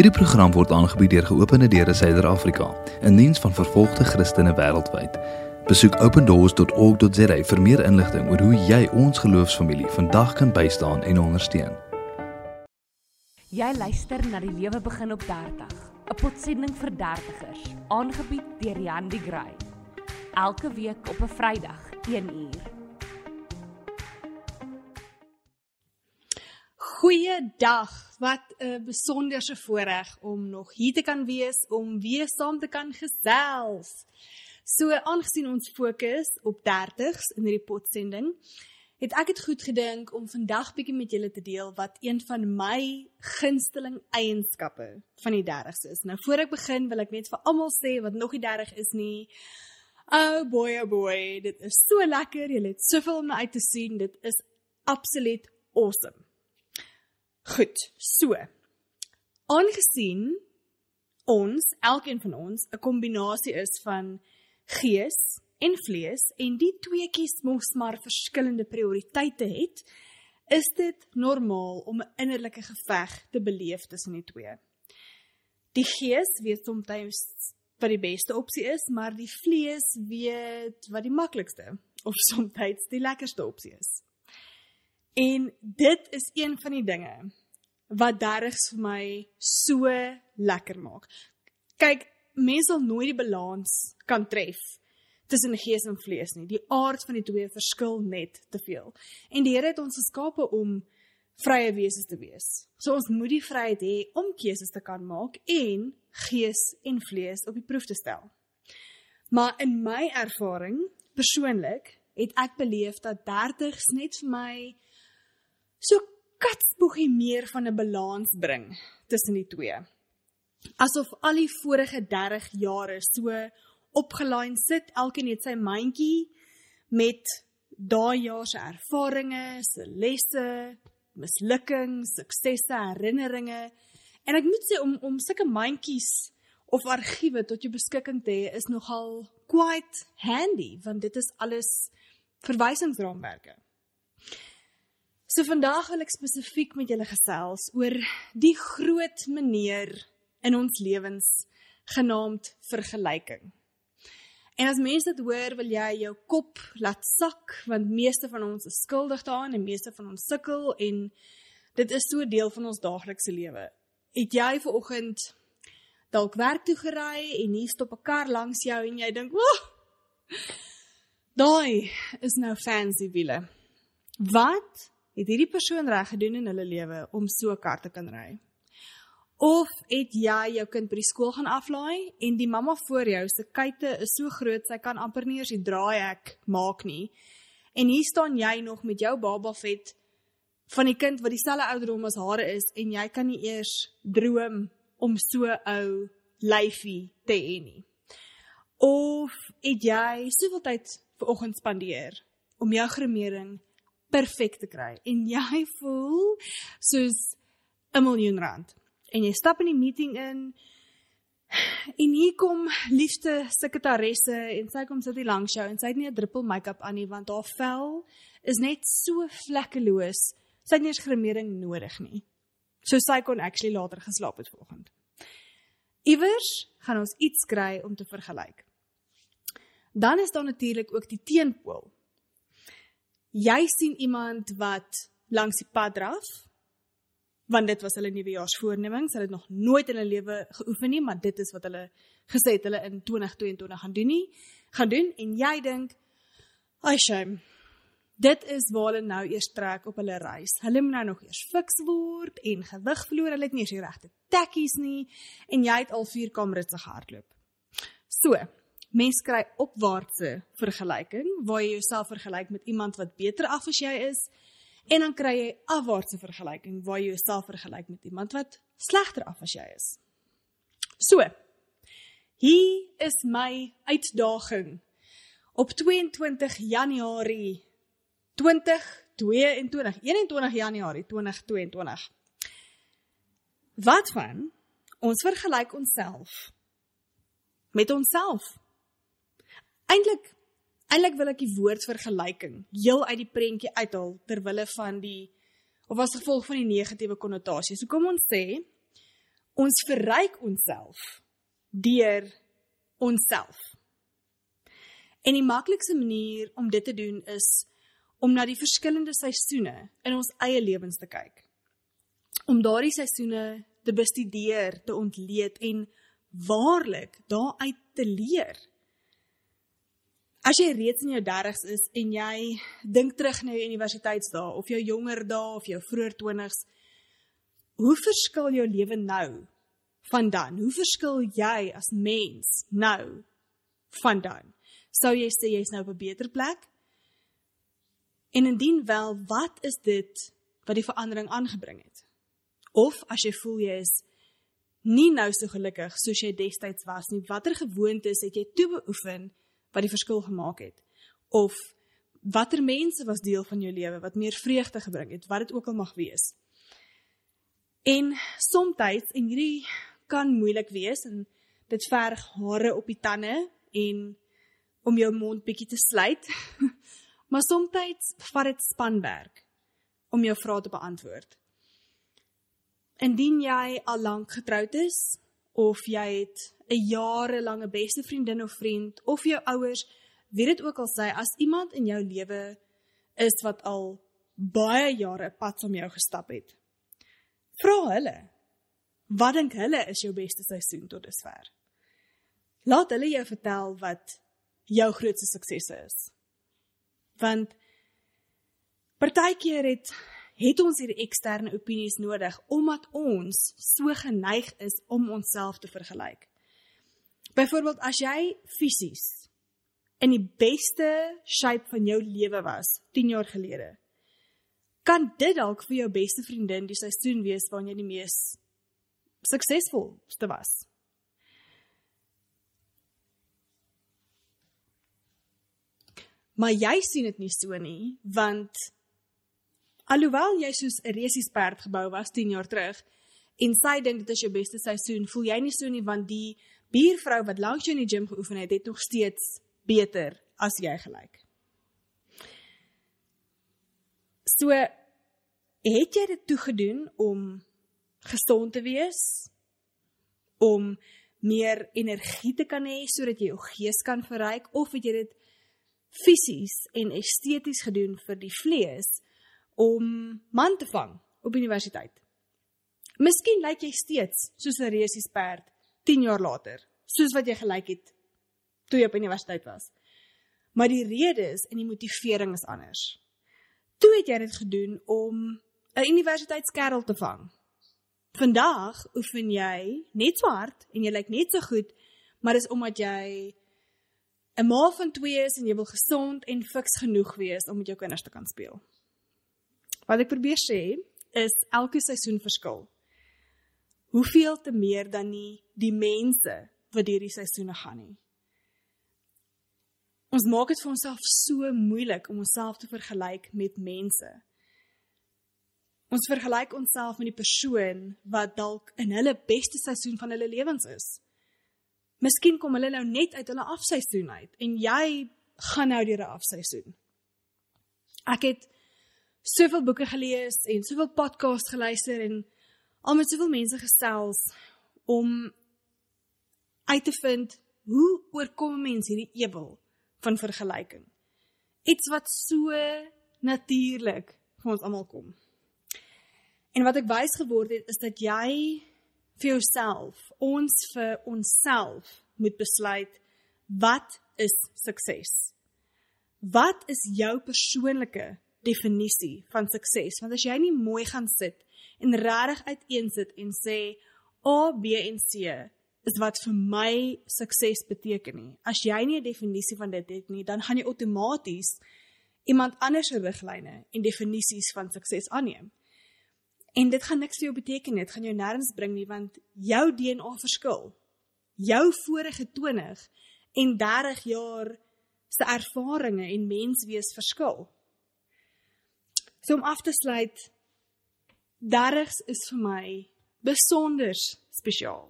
Hierdie program word aangebied deur Geopende Deure Suider-Afrika, 'n diens van vervolgde Christene wêreldwyd. Besoek opendoors.org.za vir meer inligting oor hoe jy ons geloofsfamilie vandag kan bystaan en ondersteun. Jy luister na die lewe begin op 30, 'n potsending vir dertigers, aangebied deur Jan de Grey. Elke week op 'n Vrydag, 1uur. Goeiedag. Wat 'n besonderse voorreg om nog hier te kan wees om weer saam te kan gesels. So aangesien ons fokus op 30s in hierdie potsending, het ek dit goed gedink om vandag bietjie met julle te deel wat een van my gunsteling eienskappe van die 30s is. Nou voor ek begin, wil ek net vir almal sê wat nog nie 30 is nie. Oh boy, oh boy, dit is so lekker. Julle het soveel om na uit te sien. Dit is absoluut awesome. Goed, so. Aangesien ons, elkeen van ons, 'n kombinasie is van gees en vlees en die tweeetjies mos maar verskillende prioriteite het, is dit normaal om 'n innerlike geveg te beleef tussen die twee. Die gees weet soms wat die beste opsie is, maar die vlees weet wat die maklikste of soms die lekkerste opsie is. En dit is een van die dinge wat derrigs vir my so lekker maak. Kyk, mense sal nooit die balans kan tref tussen gees en vlees nie. Die aard van die twee verskil net te veel. En die Here het ons geskape om vrye wesens te wees. So ons moet die vryheid hê om keuses te kan maak en gees en vlees op die proef te stel. Maar in my ervaring persoonlik het ek beleef dat 30s net vir my so katsboegie meer van 'n balans bring tussen die twee. Asof al die vorige 30 jare so opgelyn sit, elkeen het sy mandjie met daai jaar se ervarings, se lesse, mislukkings, suksesse, herinneringe. En ek moet sê om om sulke mandjies of argiewe tot jou beskikking te hê is nogal quite handy want dit is alles verwysingsraamwerke. So vandag wil ek spesifiek met julle gesels oor die groot meneer in ons lewens genaamd vergelyking. En as mense dit hoor, wil jy jou kop laat sak want meeste van ons is skuldig daaraan en meeste van ons sukkel en dit is so deel van ons daaglikse lewe. Het jy ver oggend dalk werk toe gery en hier stop 'n kar langs jou en jy dink, "Wag. Daai is nou fancy wiele." Wat het hierdie persoon reg gedoen in hulle lewe om so 'n kar te kan ry? Of het jy jou kind by die skool gaan aflaai en die mamma voor jou se kuite is so groot sy kan amper nie eers die draaihek maak nie. En hier staan jy nog met jou baba vet van die kind wat dieselfde ouderdom as haar is en jy kan nie eers droom om so ou lyfie te hê nie. Of het jy soveel tyd ver oggend spandeer om jou gremering perfek te kry. En jy voel soos 'n miljoen rand. En jy stap in die meeting in en hier kom liefste sekretaresse en sy kom sit hier langs jou en sy het nie 'n druppel make-up aan nie want haar vel is net so vlekkeloos. Sy het nie eens gremering nodig nie. So sy kon actually later geslaap het vanoggend iewers gaan ons iets kry om te vergelyk. Dan is daar natuurlik ook die teenpool jy sien iemand wat langs die pad draf want dit was hulle nuwejaarsvoornemings hulle het nog nooit in hulle lewe geoefen nie maar dit is wat hulle gesê het hulle in 2022 gaan doen nie gaan doen. En jy dink ai shame. Dit is waar hulle nou eers trek op hulle reis. Hulle moet nou nog eers fiks word en gewig verloor. Hulle het nie eens die regte tekkies nie. En jy het al 4 kamerits gehardloop. So mens kry opwaartse vergelyking waar jy jouself vergelyk met iemand wat beter af as jy is en dan kry jy afwaartse vergelyking waar jy jouself vergelyk met iemand wat slegter af as jy is. So. Hier is my uitdaging op 22 Januarie 2022 21 Januarie 2022. Wat van ons vergelyk onsself met onsself Eintlik eintlik wil ek die woord vergelyking heel uit die prentjie uithaal ter wille van die of as gevolg van die negatiewe konnotasie. So kom ons sê Ons verryk onsself deur onsself. En die maklikste manier om dit te doen is om na die verskillende seisoene in ons eie lewens te kyk. Om daardie seisoene te bestudeer, te ontleed en waarlik daaruit te leer. As jy reeds in jou 30's is en jy dink terug na jou universiteitsdae of jou jonger dae of jou vroeë 20's, hoe verskil jou lewe nou van dan? Hoe verskil jy as mens nou van dan? Sou jy sê jy's nou op 'n beter plek? En indien wel, wat is dit wat die verandering aangebring het? Of as jy voel jy is nie nou so gelukkig soos jy destyds was nie, watter gewoontes het jy toe beoefen wat die verskil gemaak het? Of watter mense was deel van jou lewe wat meer vreugde gebring het, wat dit ook al mag wees? En soms en hierdie kan moeilik wees en dit verg hare op die tande en om jou mond bietjie te sluit. maar soms vat dit spanwerk om jou vrae te beantwoord. Indien jy al lank getroud is of jy het 'n jarelange beste vriendin of vriend of jou ouers, wie dit ook al sê, as iemand in jou lewe is wat al baie jare pad saam jou gestap het, vra hulle. Wat dink hulle is jou beste seisoen tot dusver? Laat hulle jou vertel wat jou grootste suksese is. Want partykeer het het ons hierdie eksterne opinies nodig omdat ons so geneig is om onsself te vergelyk. Byvoorbeeld as jy fisies in die beste shape van jou lewe was 10 jaar gelede, kan dit dalk vir jou beste vriendin die seisoen wees waarin jy die mees suksesvolste was. Maar jy sien dit nie so nie, want Alhoewel jy soos 'n resiesperd gebou was 10 jaar terug en sy dink dit is jou beste seisoen, voel jy nie so nie want die buurvrou wat langs jou in die gim geoefen het, het nog steeds beter as jy gelyk. So het jy dit toegedoen om gesond te wees, om meer energie te kan hê sodat jy jou gees kan verryk of het jy dit fisies en esteties gedoen vir die vlees? Om man te vang op universiteit. Miskien lyk jy steeds soos 'n resiesperd 10 jaar later, soos wat jy gelyk het toe jy op universiteit was. Maar die rede is en die motivering is anders. Toe het jy dit gedoen om 'n universiteitskerel te vang. Vandag oefen jy net so hard en jy lyk net so goed, maar dis omdat jy 'n ma van 2 is en jy wil gesond en fiks genoeg wees om met jou kinders te kan speel. Wat ek probeer sê is elke seisoen verskil. Hoeveel te meer dan nie die mense wat hierdie seisoene gaan nie. Ons maak dit vir onsself so moeilik om onsself te vergelyk met mense. Ons vergelyk onsself met die persoon wat dalk in hulle beste seisoen van hulle lewens is. Miskien kom hulle nou net uit hulle afseisoen uit en jy gaan nou deur 'n afseisoen. Ek het soveel boeke gelees en soveel podcasts geluister en al met soveel mense gesels om uit te vind hoe oorkom mens hierdie ewel van vergelyking. Iets wat so natuurlik vir ons almal kom. En wat ek wys geword het is dat jy vir jouself, ons vir onsself moet besluit wat is sukses? Wat is jou persoonlike definisie van sukses. Want as jy nie mooi gaan sit en regtig uiteensit en sê A, B en C is wat vir my sukses beteken nie. As jy nie 'n definisie van dit het nie, dan gaan jy outomaties iemand anders se riglyne en definisies van sukses aanneem. En dit gaan niks vir jou beteken nie. Dit gaan jou nêrens bring nie want jou DNA verskil. Jou vorige 20 en 30 jaar se ervarings en menswees verskil. So om af te sluit, derrigs is vir my besonder spesiaal.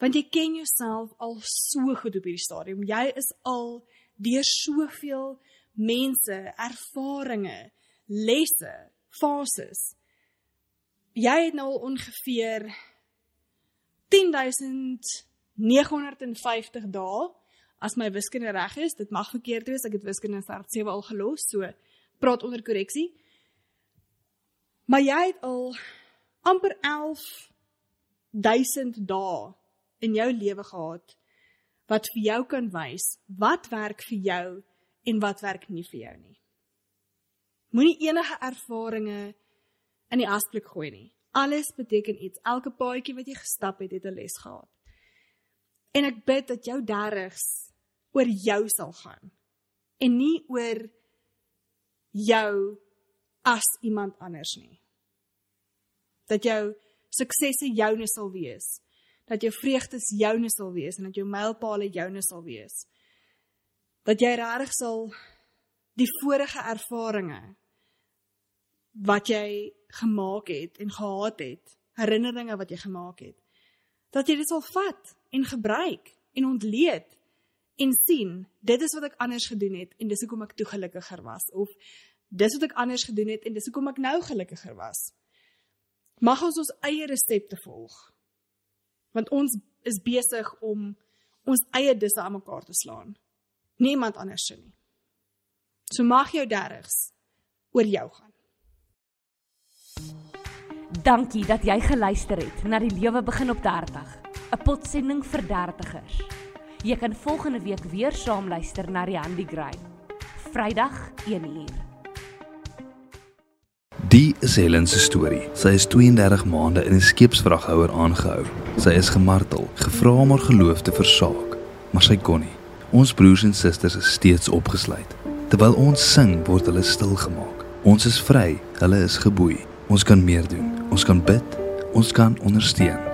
Want jy ken jouself al so goed op hierdie stadium. Jy is al deur soveel mense, ervarings, lesse, fases. Jy het nou ongeveer 14950 dae as my wiskunde reg is. Dit mag verkeerd wees. Ek het wiskunde in start 7 al gelos, so praat onder korreksie. Maar jy het al amper 11000 dae in jou lewe gehad wat vir jou kan wys wat werk vir jou en wat werk nie vir jou nie. Moenie enige ervarings in die asblik gooi nie. Alles beteken iets. Elke paadjie wat jy gestap het, het 'n les gehad. En ek bid dat jou derrigs oor jou sal gaan en nie oor jou as iemand anders nie. Dat jou suksesse joune sal wees. Dat jou vreugdes joune sal wees en dat jou mylpale joune sal wees. Dat jy regtig sal die vorige ervarings wat jy gemaak het en gehad het, herinneringe wat jy gemaak het, dat jy dit sal vat en gebruik en ontleed en sien dit is wat ek anders gedoen het en dis hoekom ek toe gelukkiger was of dis wat ek anders gedoen het en dis hoekom ek nou gelukkiger was. Mag ons ons eie resepte volg. Want ons is besig om ons eie disse aan mekaar te slaan. Niemand anders se nie. So mag jou derrigs oor jou gaan. Dankie dat jy geluister het na die lewe begin op 30. 'n Potsending vir dertigers. Jy kan volgende week weer saam luister na Riandi Gray. Vrydag 1uur. Die is Helen se storie. Sy is 32 maande in 'n skeepsvraghouer aangehou. Sy is gemartel, gevra om haar geloof te versaak, maar sy kon nie. Ons broers en susters is steeds opgesluit. Terwyl ons sing, word hulle stil gemaak. Ons is vry, hulle is geboei. Ons kan meer doen. Ons kan bid. Ons kan ondersteun.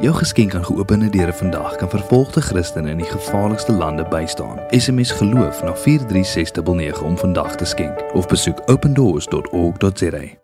Jou geskenk aan geopende deure vandag kan vervolgde Christene in die gevaarlikste lande bystaan. SMS geloof na 43699 om vandag te skenk of besoek opendoors.org.za.